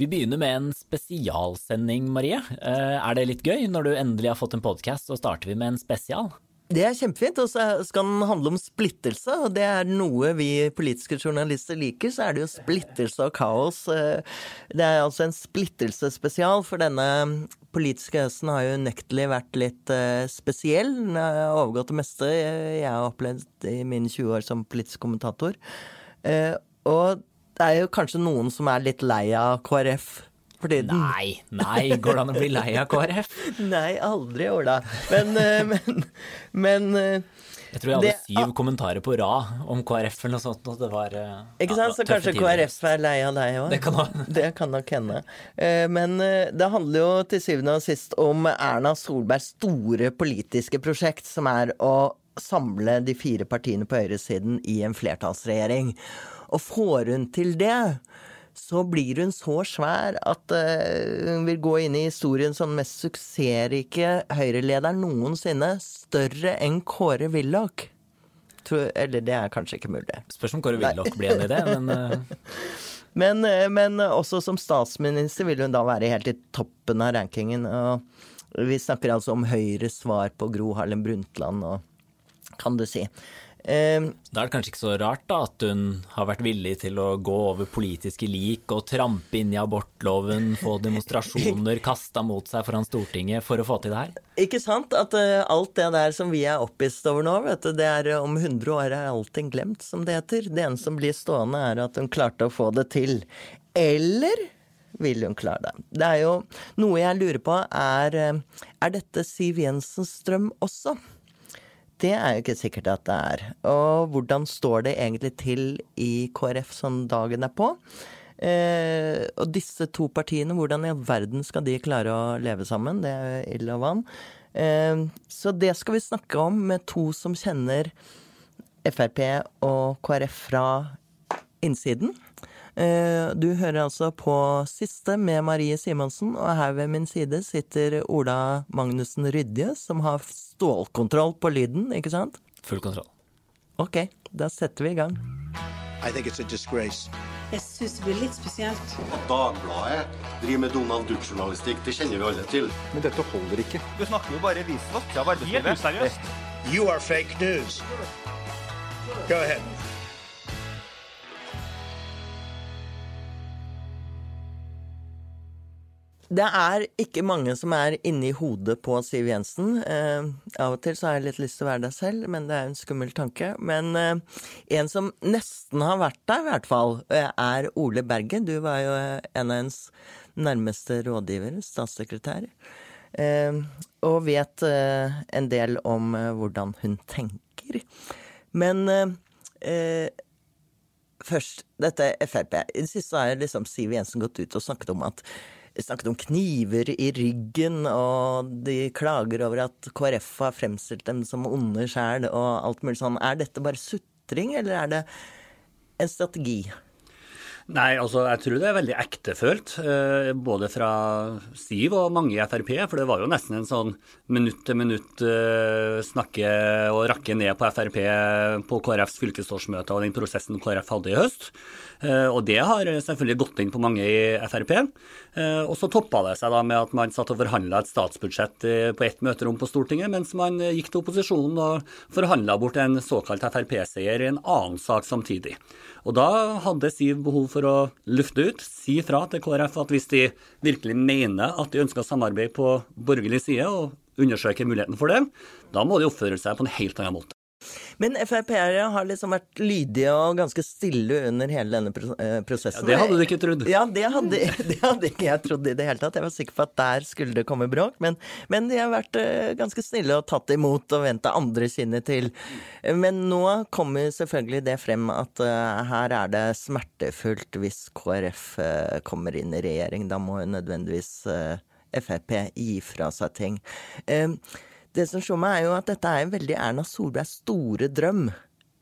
Vi begynner med en spesialsending, Marie. Eh, er det litt gøy? Når du endelig har fått en podkast, så starter vi med en spesial. Det er kjempefint, og så skal den handle om splittelse. Og det er noe vi politiske journalister liker, så er det jo splittelse og kaos. Eh, det er altså en splittelsesspesial, for denne politiske høsten har jo unektelig vært litt eh, spesiell. Den har overgått det meste jeg har opplevd i mine 20 år som politisk kommentator. Og det er jo kanskje noen som er litt lei av KrF Fordi. Nei, nei, går det an å bli lei av KrF? nei, aldri, Ola. Men, eh, men, men eh, jeg tror jeg hadde det, syv kommentarer på rad om KrF eller noe sånt. Og det var eh, Ikke sant, ja, så kanskje KrF er lei av deg òg? Det, kan det kan nok hende. Men det handler jo til syvende og sist om Erna Solbergs store politiske prosjekt, som er å samle de fire partiene på høyresiden i en flertallsregjering. Og får hun til det, så blir hun så svær at uh, hun vil gå inn i historien som mest suksessrike Høyre-lederen noensinne. Større enn Kåre Willoch. Eller det er kanskje ikke mulig. Spørs om Kåre Willoch blir enig i det, men uh... men, uh, men også som statsminister vil hun da være helt i toppen av rankingen. Og vi snakker altså om Høyres svar på Gro Harlem Brundtland og kan du si. Eh, da er det kanskje ikke så rart da at hun har vært villig til å gå over politiske lik og trampe inn i abortloven, få demonstrasjoner kasta mot seg foran Stortinget for å få til det her? Ikke sant? At uh, alt det der som vi er opphisset over nå, vet du, det er uh, om 100 år er allting glemt, som det heter. Det eneste som blir stående, er at hun klarte å få det til. Eller vil hun klare det. Det er jo noe jeg lurer på, er uh, Er dette Siv Jensens drøm også? Det er jo ikke sikkert at det er. Og hvordan står det egentlig til i KrF som dagen er på? Eh, og disse to partiene, hvordan i all verden skal de klare å leve sammen? Det er jo ild og vann. Eh, så det skal vi snakke om med to som kjenner Frp og KrF fra innsiden. Eh, du hører altså på Siste med Marie Simonsen, og her ved min side sitter Ola Magnussen Rydje, som har stålkontroll på lyden, ikke sant? Full kontroll. Ok, da setter vi i gang. I think it's a disgrace. Jeg syns det blir litt spesielt. At Dagbladet driver med Donald Duck-journalistikk, det kjenner vi alle til. Men dette holder ikke. Du snakker jo bare visvask av arbeidslivet. Helt useriøst. You are fake news. Go ahead. Det er ikke mange som er inni hodet på Siv Jensen. Eh, av og til så har jeg litt lyst til å være deg selv, men det er en skummel tanke. Men eh, en som nesten har vært der, i hvert fall, eh, er Ole Berge. Du var jo en av hennes nærmeste rådgiver, statssekretær. Eh, og vet eh, en del om eh, hvordan hun tenker. Men først, dette Frp. I det siste har liksom Siv Jensen gått ut og snakket om at snakket om kniver i ryggen, og de klager over at KrF har fremstilt dem som onde sjæl og alt mulig sånn. Er dette bare sutring, eller er det en strategi? Nei, altså jeg tror det er veldig ektefølt, eh, både fra Siv og mange i Frp. For det var jo nesten en sånn minutt til minutt eh, snakke og rakke ned på Frp på KrFs fylkesårsmøte og den prosessen KrF hadde i høst. Eh, og det har selvfølgelig gått inn på mange i Frp. Eh, og så toppa det seg da med at man satt og forhandla et statsbudsjett på ett møterom på Stortinget, mens man gikk til opposisjonen og forhandla bort en såkalt Frp-seier i en annen sak samtidig. Og da hadde Siv behov for å lufte ut, si fra til KrF at hvis de virkelig mener at de ønsker samarbeid på borgerlig side, og undersøker muligheten for det, da må de oppføre seg på en helt annen måte. Men Frp-ere har liksom vært lydige og ganske stille under hele denne eh, prosessen. Ja, det hadde du ikke trodd? Ja, det hadde, det hadde, ikke jeg trodd i det hele tatt. Jeg var sikker på at der skulle det komme bråk. Men, men de har vært uh, ganske snille og tatt imot og venta andre kinnet til. Men nå kommer selvfølgelig det frem at uh, her er det smertefullt hvis KrF kommer inn i regjering. Da må nødvendigvis Frp gi fra seg ting. Uh, det som slår meg, er jo at dette er en veldig Erna Solbergs store drøm.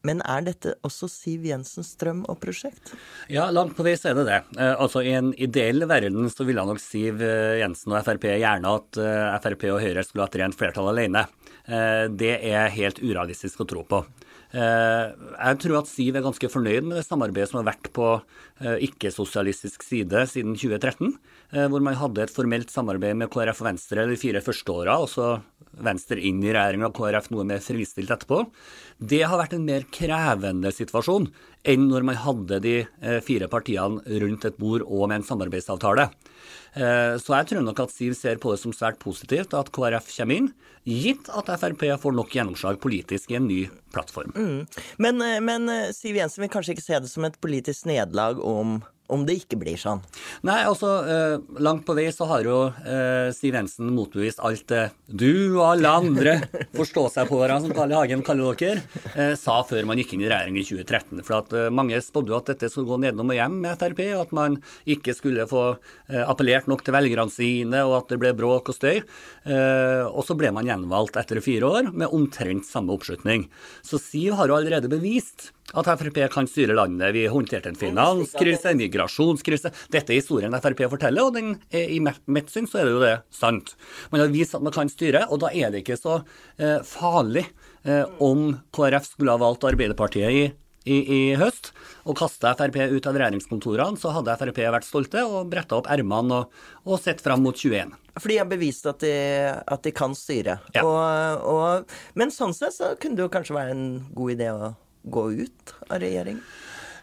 Men er dette også Siv Jensens drøm og prosjekt? Ja, langt på vei så er det det. Eh, altså I en ideell verden så ville nok Siv eh, Jensen og Frp gjerne at eh, Frp og Høyre skulle ha et rent flertall alene. Det er helt urealistisk å tro på. Eh, jeg tror at Siv er ganske fornøyd med det samarbeidet som har vært på eh, ikke-sosialistisk side siden 2013, eh, hvor man hadde et formelt samarbeid med KrF og Venstre de fire første åra, og så Venstre inn i regjeringa og KrF noe mer fristilt etterpå. Det har vært en mer krevende situasjon enn når man hadde de fire partiene rundt et bord og med en samarbeidsavtale. Så jeg tror nok at Siv ser på det som svært positivt at KrF kommer inn, gitt at Frp får nok gjennomslag politisk i en ny plattform. Mm. Men, eh, men, eh, Siv Jensen vil kanskje ikke se det som et politisk nederlag om om det ikke blir sånn? Nei, altså eh, langt på vei så har jo eh, Siv Jensen motbevist alt det du og alle andre forstå seg på hverandre, som Karl Hagen kaller dere, eh, sa før man gikk inn i regjering i 2013. For at eh, mange spådde at dette skulle gå nedom og hjem med Frp, at man ikke skulle få eh, appellert nok til velgerne sine, og at det ble bråk og støy. Eh, og så ble man gjenvalgt etter fire år med omtrent samme oppslutning. Så Siv har jo allerede bevist at Frp kan styre landet. Vi håndterte en finanskrise, en migrasjonskrise. Dette er historien Frp forteller, og den i mitt syn så er det jo det sant. Man har vist at man kan styre, og da er det ikke så eh, farlig eh, om KrF skulle ha valgt Arbeiderpartiet i, i, i høst og kasta Frp ut av regjeringskontorene, så hadde Frp vært stolte og bretta opp ermene og, og sett fram mot 21. For de har bevist at de, at de kan styre. Ja. Og, og, men sånn sett så kunne det jo kanskje være en god idé å gå ut av regjering?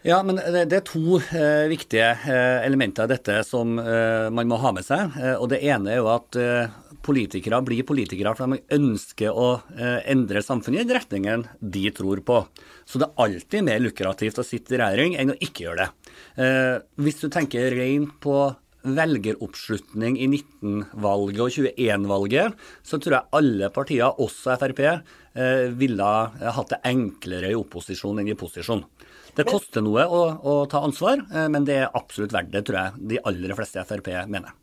Ja, men det, er to eh, viktige eh, elementer av dette som eh, man må ha med seg. Eh, og Det ene er jo at eh, politikere blir politikere fordi de ønsker å endre samfunnet i den retningen de tror på. Så det er alltid mer lukrativt å sitte i regjering enn å ikke gjøre det. hvis du tenker rent på velgeroppslutning i 19-valget og 21-valget, så tror jeg alle partier, også Frp, eh, ville hatt det enklere i opposisjon enn i posisjon. Det koster noe å, å ta ansvar, eh, men det er absolutt verdt det, tror jeg de aller fleste Frp mener.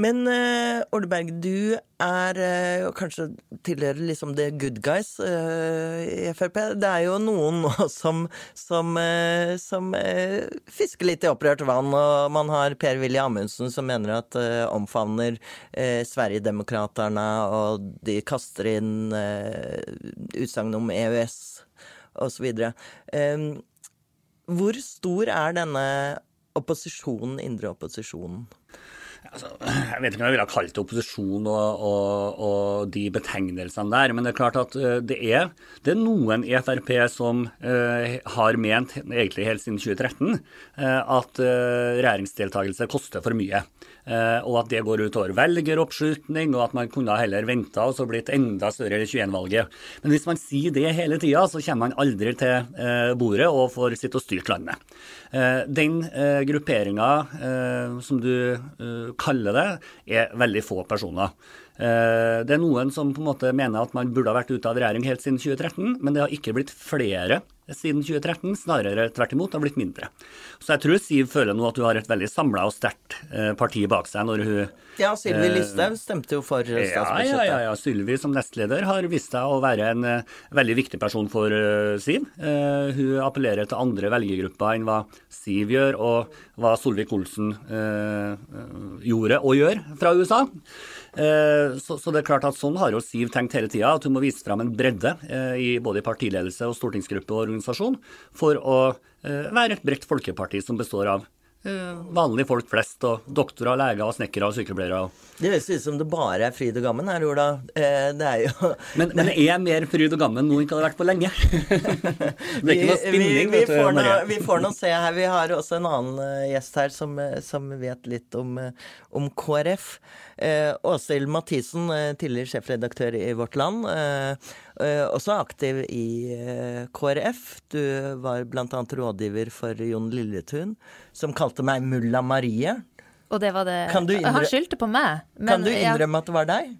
Men uh, Ordeberg, du er uh, kanskje tilhører liksom the good guys uh, i Frp. Det er jo noen nå som, som, uh, som fisker litt i opprørt vann, og man har Per-Willy Amundsen som mener at omfavner Sverigedemokraterna, og de kaster inn utsagn om EØS osv. Uh, hvor stor er denne opposisjonen, indre opposisjonen? Altså, jeg vet ikke om jeg ville ha kalt det opposisjon og, og, og, de betegnelsene der, men det er klart at eh, det er, det er noen i Frp som uh, har ment, egentlig helt siden 2013, uh, at uh, regjeringsdeltakelse koster for mye. Eh, og at det går utover velgeroppslutning, og at man kunne heller venta og så blitt enda større i 21-valget. Men hvis man sier det hele tida, så kommer man aldri til eh, bordet og får sitte og styrt landet. Eh, den grupperinga som du kaller det, er veldig få personer. Det er noen som på en måte mener at man burde ha vært ute av regjering helt siden 2013, men det har ikke blitt flere siden 2013, snarere tvert imot, har blitt mindre. Så jeg tror Siv føler nå at hun har et veldig samla og sterkt eh, parti bak seg når hun Ja, Sylvi eh, Listhaug stemte jo for statsbudsjettet. Ja, ja, ja. Sylvi som nestleder har vist seg å være en uh, veldig viktig person for uh, Siv. Uh, hun appellerer til andre velgergrupper enn hva Siv gjør, og hva Solvik-Olsen gjorde og gjør fra USA. Eh, så, så, det er klart at sånn har jo Siv tenkt hele tida, at hun må vise fram en bredde eh, i både partiledelse og stortingsgruppe og organisasjon for å eh, være et bredt folkeparti som består av vanlige folk flest, og doktorer, leger, og snekkere og sykepleiere. Det høres ut som det bare er fryd og gammen her, Ola. Det er jo Men, men det er mer fryd og gammen nå enn det har vært på lenge. det er ikke noe spinning. Vi, vi, vi, får noe, vi, får nå se her. Vi har også en annen gjest her som, som vet litt om, om KrF. Eh, Åshild Mathisen, eh, tidligere sjefredaktør i Vårt Land, eh, også aktiv i KrF. Du var bl.a. rådgiver for Jon Lilletun, som kalte meg Mulla Marie. Og det var det Han skyldte på meg. Men, kan du innrømme ja. at det var deg?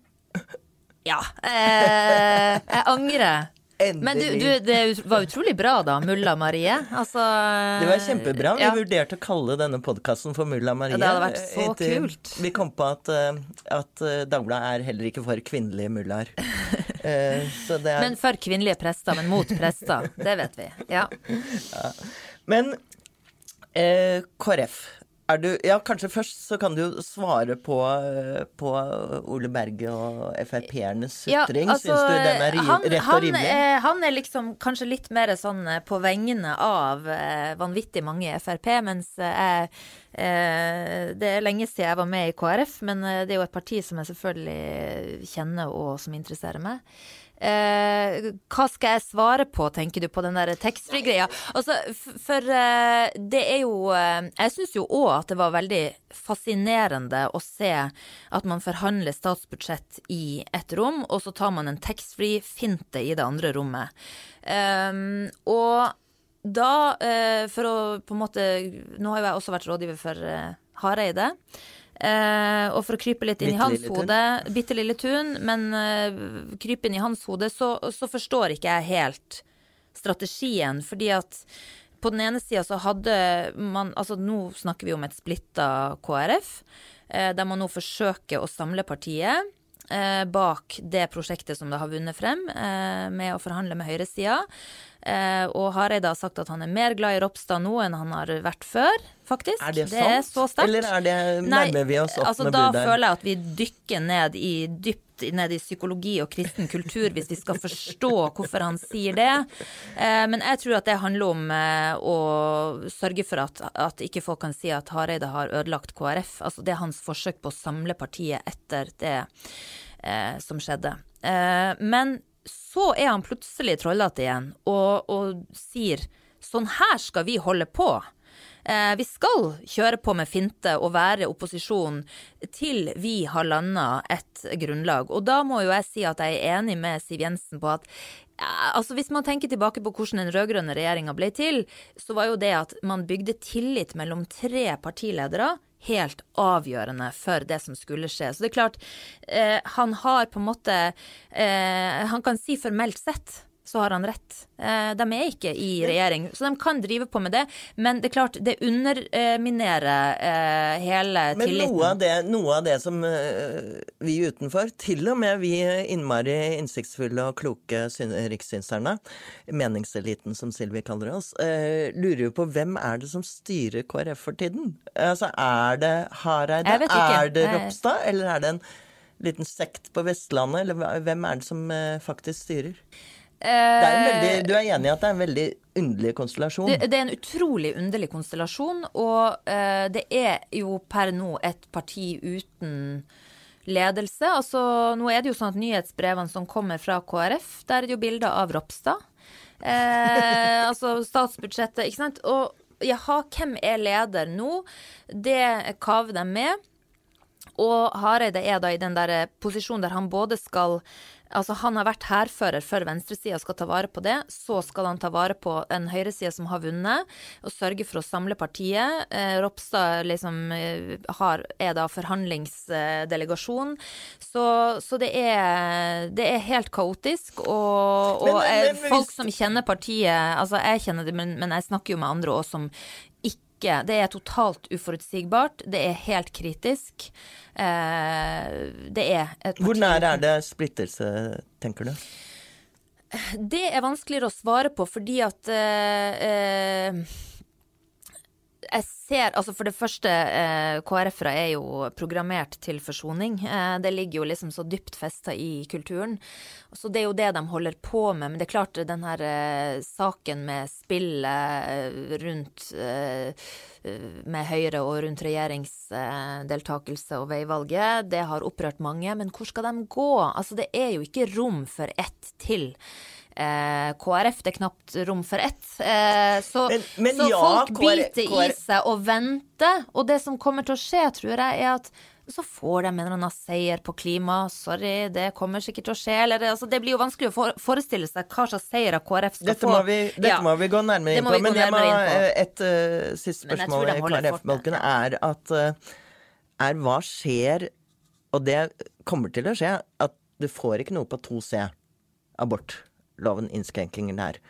Ja. Eh, jeg angrer. Endelig. Men du, du, det var utrolig bra, da. Mulla Marie. Altså Det var kjempebra. Vi ja. vurderte å kalle denne podkasten for Mulla Marie. Ja, det hadde vært så Etter, kult. Vi kom på at, eh, at eh, Dagbladet er heller ikke for kvinnelige mullaer. Eh, er... Men for kvinnelige prester, men mot prester. Det vet vi. Ja. ja. Men eh, KrF er du, ja, kanskje først så kan du jo svare på, på Ole Berge og Frp-ernes sutring. Ja, altså, Syns du den er han, rett og rimelig? Han, han er liksom kanskje litt mer sånn eh, på vegne av eh, vanvittig mange i Frp, mens jeg eh, Det er lenge siden jeg var med i KrF, men eh, det er jo et parti som jeg selvfølgelig kjenner og som interesserer meg. Eh, hva skal jeg svare på, tenker du, på den der taxfree-greia? Altså, for eh, det er jo eh, Jeg syns jo òg at det var veldig fascinerende å se at man forhandler statsbudsjett i ett rom, og så tar man en taxfree-finte i det andre rommet. Um, og da, uh, for å på en måte Nå har jo jeg også vært rådgiver for uh, Hareide. Uh, og for å krype litt inn i hans hode, bitte lille tun, men uh, krype inn i hans hode, så, så, forstår ikke jeg helt strategien. Fordi at på den ene sida så hadde man Altså nå snakker vi om et splitta KrF, uh, der man nå forsøker å samle partiet. Bak det prosjektet som det har vunnet frem, med å forhandle med høyresida. Eh, og Hareide har sagt at han er mer glad i Ropstad nå enn han har vært før, faktisk. Er det, det sant? Er så sterkt. Eller er det, nærmer vi oss opp altså, med budet? Da føler jeg at vi dykker ned i dypt ned i psykologi og kristen kultur hvis vi skal forstå hvorfor han sier det. Eh, men jeg tror at det handler om eh, å sørge for at, at ikke folk kan si at Hareide har ødelagt KrF. Altså det er hans forsøk på å samle partiet etter det eh, som skjedde. Eh, men så er han plutselig trollete igjen og, og, sier sånn her skal vi holde på. Eh, vi skal kjøre på med finte og være opposisjon til vi har landa et grunnlag. Og da må jo jeg si at jeg er enig med Siv Jensen på at altså Hvis man tenker tilbake på hvordan den rød-grønne regjeringa ble til, så var jo det at man bygde tillit mellom tre partiledere helt avgjørende for det som skulle skje. Så det er klart, eh, han har på en måte eh, Han kan si formelt sett så har han rett. Eh, de er ikke i regjering, så de kan drive på med det. Men det er klart, det underminerer eh, hele men tilliten. Noe av, det, noe av det som eh, vi utenfor, til og med vi innmari innsiktsfulle og kloke rikssynserne, meningseliten som Silvi kaller oss, lurer jo på hvem er det som styrer KrF for tiden? Altså, er det Hareide? Er det Ropstad? Eller er det en liten sekt på Vestlandet? Eller hvem er det som faktisk styrer? Er veldig, du er enig i at det er en veldig underlig konstellasjon? Det, det er en utrolig underlig konstellasjon. Og uh, det er jo per nå et parti uten ledelse. Altså, nå er det jo sånn at nyhetsbrevene som kommer fra KrF, der er det jo bilder av Ropstad. Uh, altså statsbudsjettet, ikke sant. Og jaha, hvem er leder nå? Det kaver de med. Og Hareide er da i den der posisjonen der han både skal Altså, han har vært hærfører for venstresida, skal ta vare på det. Så skal han ta vare på en høyreside som har vunnet, og sørge for å samle partiet. Eh, Ropstad liksom eh, har, er da forhandlingsdelegasjon. Så, så det, er, det, er, helt kaotisk. Og, og men, men, men, folk som kjenner partiet Altså, jeg kjenner det, men, men jeg snakker jo med andre òg som ikke Det er totalt uforutsigbart. Det er helt kritisk. Eh, det er et Hvor nær er det splittelse, tenker du? Det er vanskeligere å svare på fordi at eh, eh jeg ser Altså for det første, eh, KrF-ere er jo programmert til forsoning. Eh, det ligger jo liksom så dypt festa i kulturen. Så det er jo det de holder på med. Men det er klart, den her eh, saken med spillet eh, rundt eh, med Høyre og rundt regjeringsdeltakelse og veivalget, det har opprørt mange. Men hvor skal de gå? Altså, det er jo ikke rom for ett til. Eh, KrF. Det er knapt rom for ett. Eh, så, men, men så ja, folk biter i seg og venter. Og det som kommer til å skje, tror jeg, er at så får de en eller annen seier på klima. Sorry, det kommer sikkert til å skje. Eller, altså, det blir jo vanskelig å forestille seg hva slags seier KrF skal dette få. Vi, dette ja. må vi gå nærmere inn på. Men jeg må, et uh, siste spørsmål i KrF-bolken er at uh, er hva skjer, og det kommer til å skje, at du får ikke noe på 2C abort loven innskrenkinger der.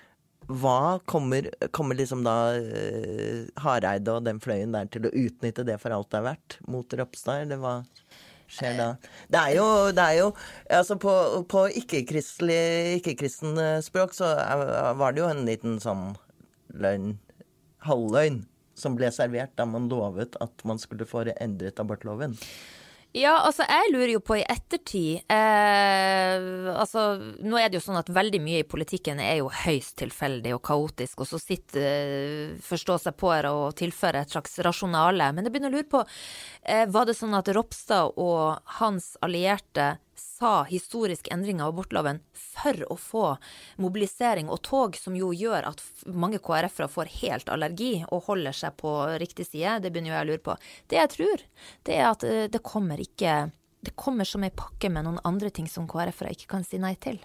Hva kommer, kommer liksom da uh, Hareide og den fløyen der til å utnytte det for alt det er verdt mot Ropstad, eller hva skjer da? Det er jo, det er jo altså På, på ikke-kristen ikke språk så var det jo en liten sånn løgn, halvløgn, som ble servert da man lovet at man skulle få endret abortloven? Ja, altså jeg lurer jo på i ettertid eh, Altså nå er det jo sånn at veldig mye i politikken er jo høyst tilfeldig og kaotisk, og så sitter eh, forstå seg på her og tilfører et slags rasjonale. Men jeg begynner å lure på, eh, var det sånn at Ropstad og hans allierte sa historisk endring av abortloven for å få mobilisering og tog, som jo gjør at mange KrF-ere får helt allergi og holder seg på riktig side. Det begynner jo jeg å lure på. Det jeg tror, det er at eh, det kommer ikke Det kommer som ei pakke med noen andre ting som KrF-ere ikke kan si nei til.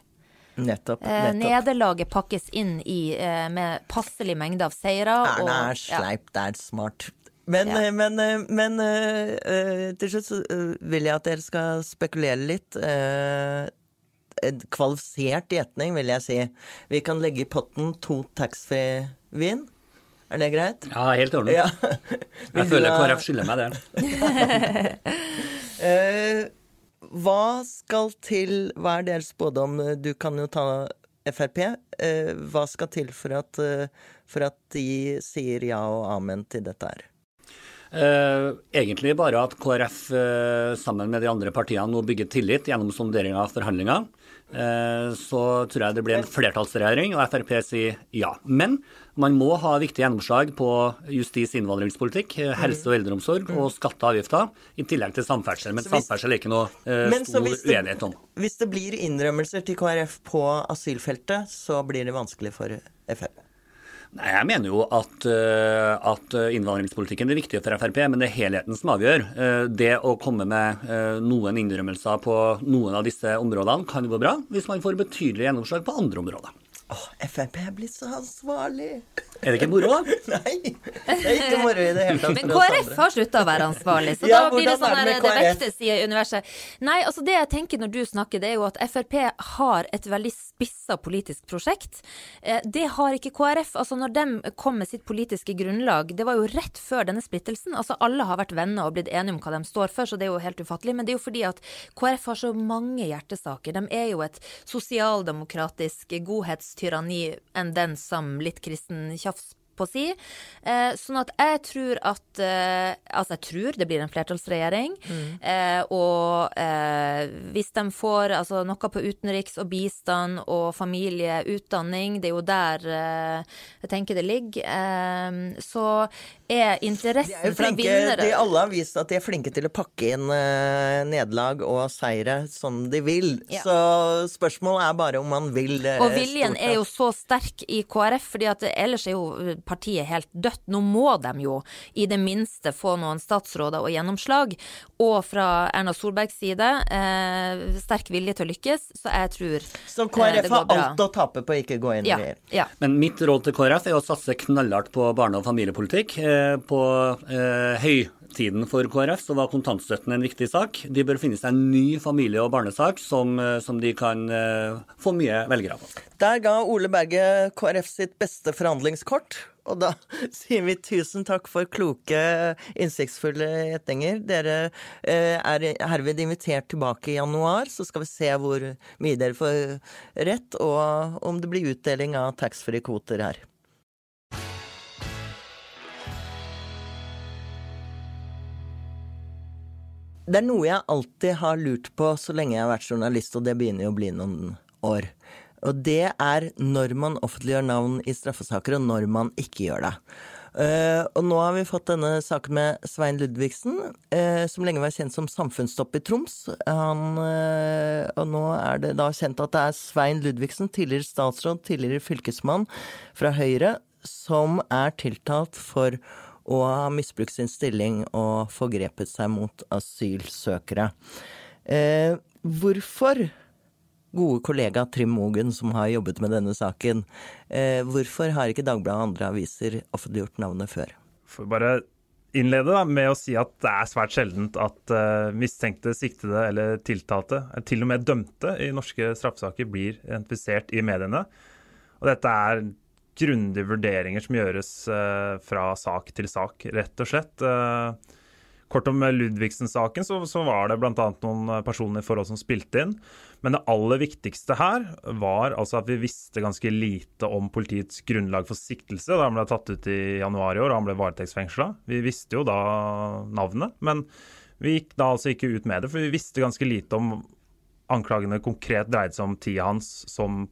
Nettopp. Eh, nettopp. nederlaget pakkes inn i, eh, med passelig mengde av seire. Erna er ja. det er smart. Men, Ja. eh, men, eh, men eh, eh, til slutt så vil jeg at dere skal spekulere litt. Uh, en kvalifisert gjetning, vil jeg si. Vi kan legge i potten to taxfree-vin. Er det greit? Ja, helt ordentlig. Ja. Jeg føler ha- KrF skylder meg det. uh, hva skal til Hva er deres spådom? Du kan jo ta Frp. Uh, hva skal til for at, uh, for at de sier ja og amen til dette her? Eh, egentlig bare at KrF eh, sammen med de andre partiene nå bygger tillit gjennom sondering av forhandlinger. Eh, så tror jeg det blir en flertallsregjering, og Frp sier ja. Men man må ha viktige gjennomslag på justis- og innvandringspolitikk, eh, helse og eldreomsorg og skatte og avgifter, i tillegg til samferdsel. Men samferdsel er ikke noe stor uenighet om. Hvis det blir innrømmelser til KrF på asylfeltet, så blir det vanskelig for Frp. Nei, Jeg mener jo at, eh, at innvandringspolitikken er viktig for Frp, men det er helheten som avgjør. Eh, Det å komme med eh, noen innrømmelser på noen av disse områdene kan gå bra, hvis man får betydelig gjennomslag på andre områder. Åh, Frp er blitt så ansvarlig! Er det ikke moro. Nei, det er ikke moro i det hele tatt. Men KrF har slutta å være ansvarlig, så Ja, da blir det sånn er det her, det vektes i universet. Nei, altså det jeg tenker når du snakker, det er jo at Frp har et veldig spissa politisk prosjekt. Eh, Det har ikke KrF. Altså når de kom med sitt politiske grunnlag, det var jo rett før denne splittelsen. Altså alle har vært venner og blitt enige om hva de står for, så det er jo helt ufattelig. Men det er jo fordi at KrF har så mange hjertesaker. De er jo et sosialdemokratisk godhetstyranni enn den som litt kristen tjafs på si. Eh, sånn at jeg tror at eh, Altså, jeg tror det blir en flertallsregjering. Eh, og eh, hvis de får altså, noe på utenriks og bistand og familieutdanning, det er jo der eh, jeg tenker det ligger, eh, så er De er interessen fra vinnere de alle har vist at de er flinke til å pakke inn uh, nederlag og seire som de vil. Ja. Så spørsmålet er bare om man vil uh, Og viljen stort er jo så sterk i KrF, fordi at ellers er jo partiet helt dødt. Nå må de jo i det minste få noen statsråder og gjennomslag. Og fra Erna Solbergs side, uh, sterk vilje til å lykkes, så jeg tror Så KrF det går har alt å tape på å ikke gå inn i Ja, regjering. ja. Men mitt råd til KrF er å satse knallhardt på barne- og familiepolitikk. Eh, På eh, høytiden for KrF så var kontantstøtten en viktig sak. De bør finne seg en ny familie- og barnesak som, eh, som de kan få mye velgere på. Der ga Ole Berge KrF sitt beste forhandlingskort. Og da sier vi tusen takk for kloke, innsiktsfulle gjetninger. Dere er herved invitert tilbake i januar, så skal vi se hvor mye dere får rett, og om det blir utdeling av taxfree-kvoter her. Det er noe jeg alltid har lurt på så lenge jeg har vært journalist, og det begynner jo å bli noen år. Og det er når man offentliggjør navn i straffesaker, og når man ikke gjør det. Uh, og nå har vi fått denne saken med Svein Ludvigsen, uh, som lenge var kjent som samfunnsstopp i Troms. Han, uh, og nå er det da kjent at det er Svein Ludvigsen, tidligere statsråd, tidligere fylkesmann fra Høyre, som er tiltalt for å har misbrukt sin stilling og forgrepet seg mot asylsøkere. Eh, hvorfor, gode kollega Trym Mogen, som har jobbet med denne saken, eh, hvorfor har ikke Dagbladet og andre aviser offentliggjort navnet før? får bare innlede da, med å si at det er svært sjeldent at uh, mistenkte, siktede eller tiltalte, eller til og med dømte i norske straffesaker, blir identifisert i mediene. Og dette er grundige vurderinger som gjøres eh, fra sak til sak, rett og slett. Eh, Kort om Ludvigsen-saken, så, så, var det bl.a. noen personer i forhold som spilte inn. Men det aller viktigste her var altså at vi visste ganske lite om politiets grunnlag for siktelse da han ble tatt ut i januar i år og han ble varetektsfengsla. Vi visste jo da navnet, men vi gikk da altså ikke ut med det, for vi visste ganske lite om anklagene konkret dreide seg om tida hans som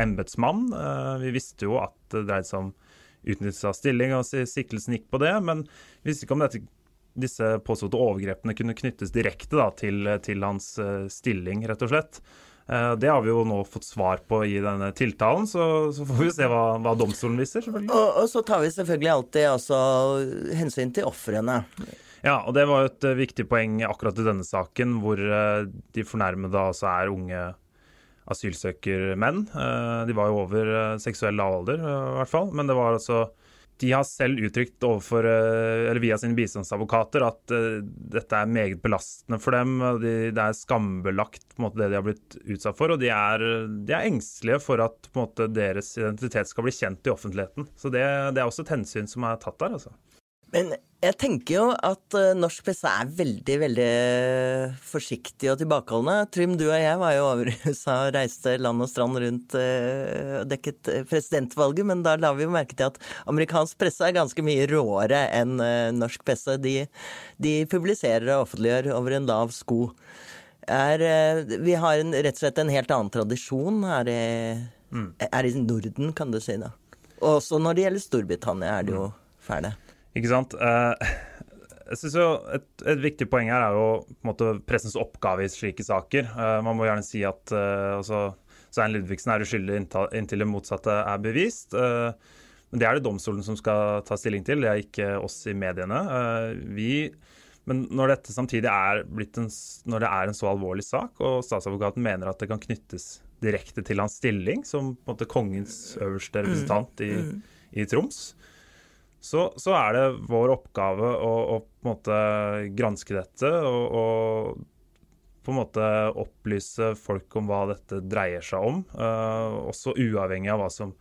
embetsmann. Eh, vi visste jo at det dreide seg om utnyttelse av stilling, og siktelsen gikk på det. Men vi visste ikke om dette, disse påståtte overgrepene kunne knyttes direkte da, til, til, hans eh, stilling, rett og slett. Eh, det har vi jo nå fått svar på i denne tiltalen, så, så får vi se hva, hva domstolen viser. selvfølgelig. Og, og, så tar vi selvfølgelig alltid altså, hensyn til ofrene. Ja, og det var et viktig poeng akkurat i denne saken, hvor de fornærmede altså er unge asylsøkermenn. Eh, de var jo over eh, seksuell lav alder, i hvert fall. Men det var altså de har selv uttrykt overfor, eller via sine bistandsadvokater at dette er meget belastende for dem. De, det er skambelagt på en måte, det de har blitt utsatt for. Og de er, de er engstelige for at måte, deres identitet skal bli kjent i offentligheten. Så det, det, er også et hensyn som er tatt der. altså. Men jeg tenker jo at uh, norsk presse er veldig, veldig forsiktig og tilbakeholdne. Trym, du og jeg var jo over i USA og reiste land og strand rundt uh, og dekket presidentvalget, men da la vi jo merke til at amerikansk presse er ganske mye råere enn norsk presse. De, de, publiserer og offentliggjør over en lav sko. Er, vi har en, rett og slett en helt annen tradisjon her i, mm. her i Norden, kan du si. da. Også når det gjelder Storbritannia, er det jo mm. fæle. Ikke sant. Uh, jeg synes jo et, et, viktig poeng her er jo på en måte pressens oppgave i slike saker. Uh, man må gjerne si at uh, altså, Svein Ludvigsen er uskyldig inntil det motsatte er bevist. men det er det domstolen som skal ta stilling til, det er ikke oss i mediene. vi men når dette samtidig er en, når det er en så alvorlig sak, og statsadvokaten mener at det kan knyttes direkte til hans stilling som måte kongens øverste representant i, mm. i Troms, så, så, er det vår oppgave å, å, på en måte granske dette og, og, på en måte opplyse folk om hva dette dreier seg om. Uh, også uavhengig av hva som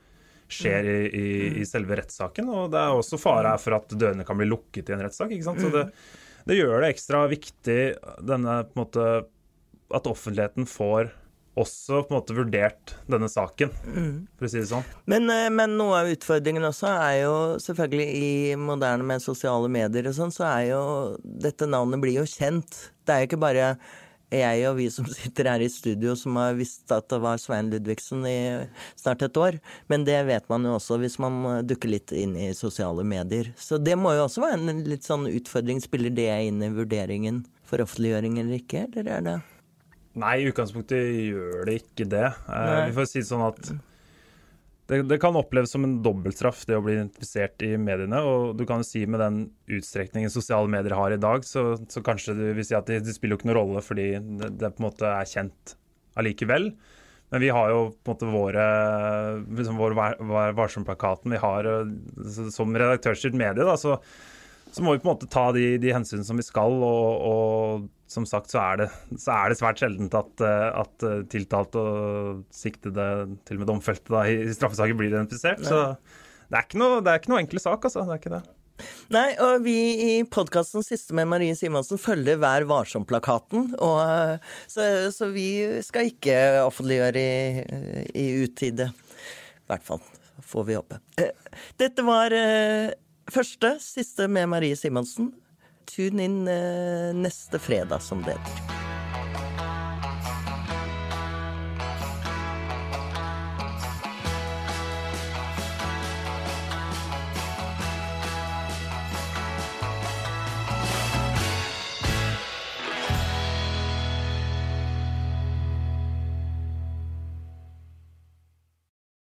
skjer i, i, i, selve rettssaken. Og det er også fare her for at dørene kan bli lukket i en rettssak. Så det, det gjør det ekstra viktig denne måte at offentligheten får også på en måte vurdert denne saken, mm. for å si det sånn. Men, eh, men, noe av utfordringen også er jo selvfølgelig i moderne med sosiale medier og sånn, så er jo dette navnet blir jo kjent. Det er jo ikke bare jeg og vi som sitter her i studio som har visst at det var Svein Ludvigsen i snart et år. Men det vet man jo også hvis man dukker litt inn i sosiale medier. Så det må jo også være en litt sånn utfordring. Spiller det inn i vurderingen for offentliggjøring eller ikke, eller er det Nei, i utgangspunktet gjør det ikke det. Eh, vi får si sånn at det, det, kan oppleves som en dobbeltstraff, det å bli identifisert i mediene. Og du kan jo si med den utstrekningen sosiale medier har i dag, så, så kanskje du vil si at det, det spiller jo ikke noen rolle fordi det, det, på en måte er kjent allikevel. Men vi har jo på en måte våre liksom vår Varsom-plakaten vi har som redaktørstyrt medie. da, så så må vi på en måte ta de, de hensyn som vi skal. Og, og som sagt så er, det, så er, det, svært sjeldent at, eh, at eh, tiltalte og siktede, til og med domfelte da, i straffesaker blir identifisert. Så det er, ikke noe, noe enkel sak, altså. Det er ikke det. Nei, og vi i podkasten Siste med Marie Simonsen følger Vær varsom-plakaten. Eh, så, så, vi skal ikke offentliggjøre i, i utide. I hvert fall får vi håpe. Dette var første, siste med Marie Simonsen. Tune inn eh, neste fredag, som det heter.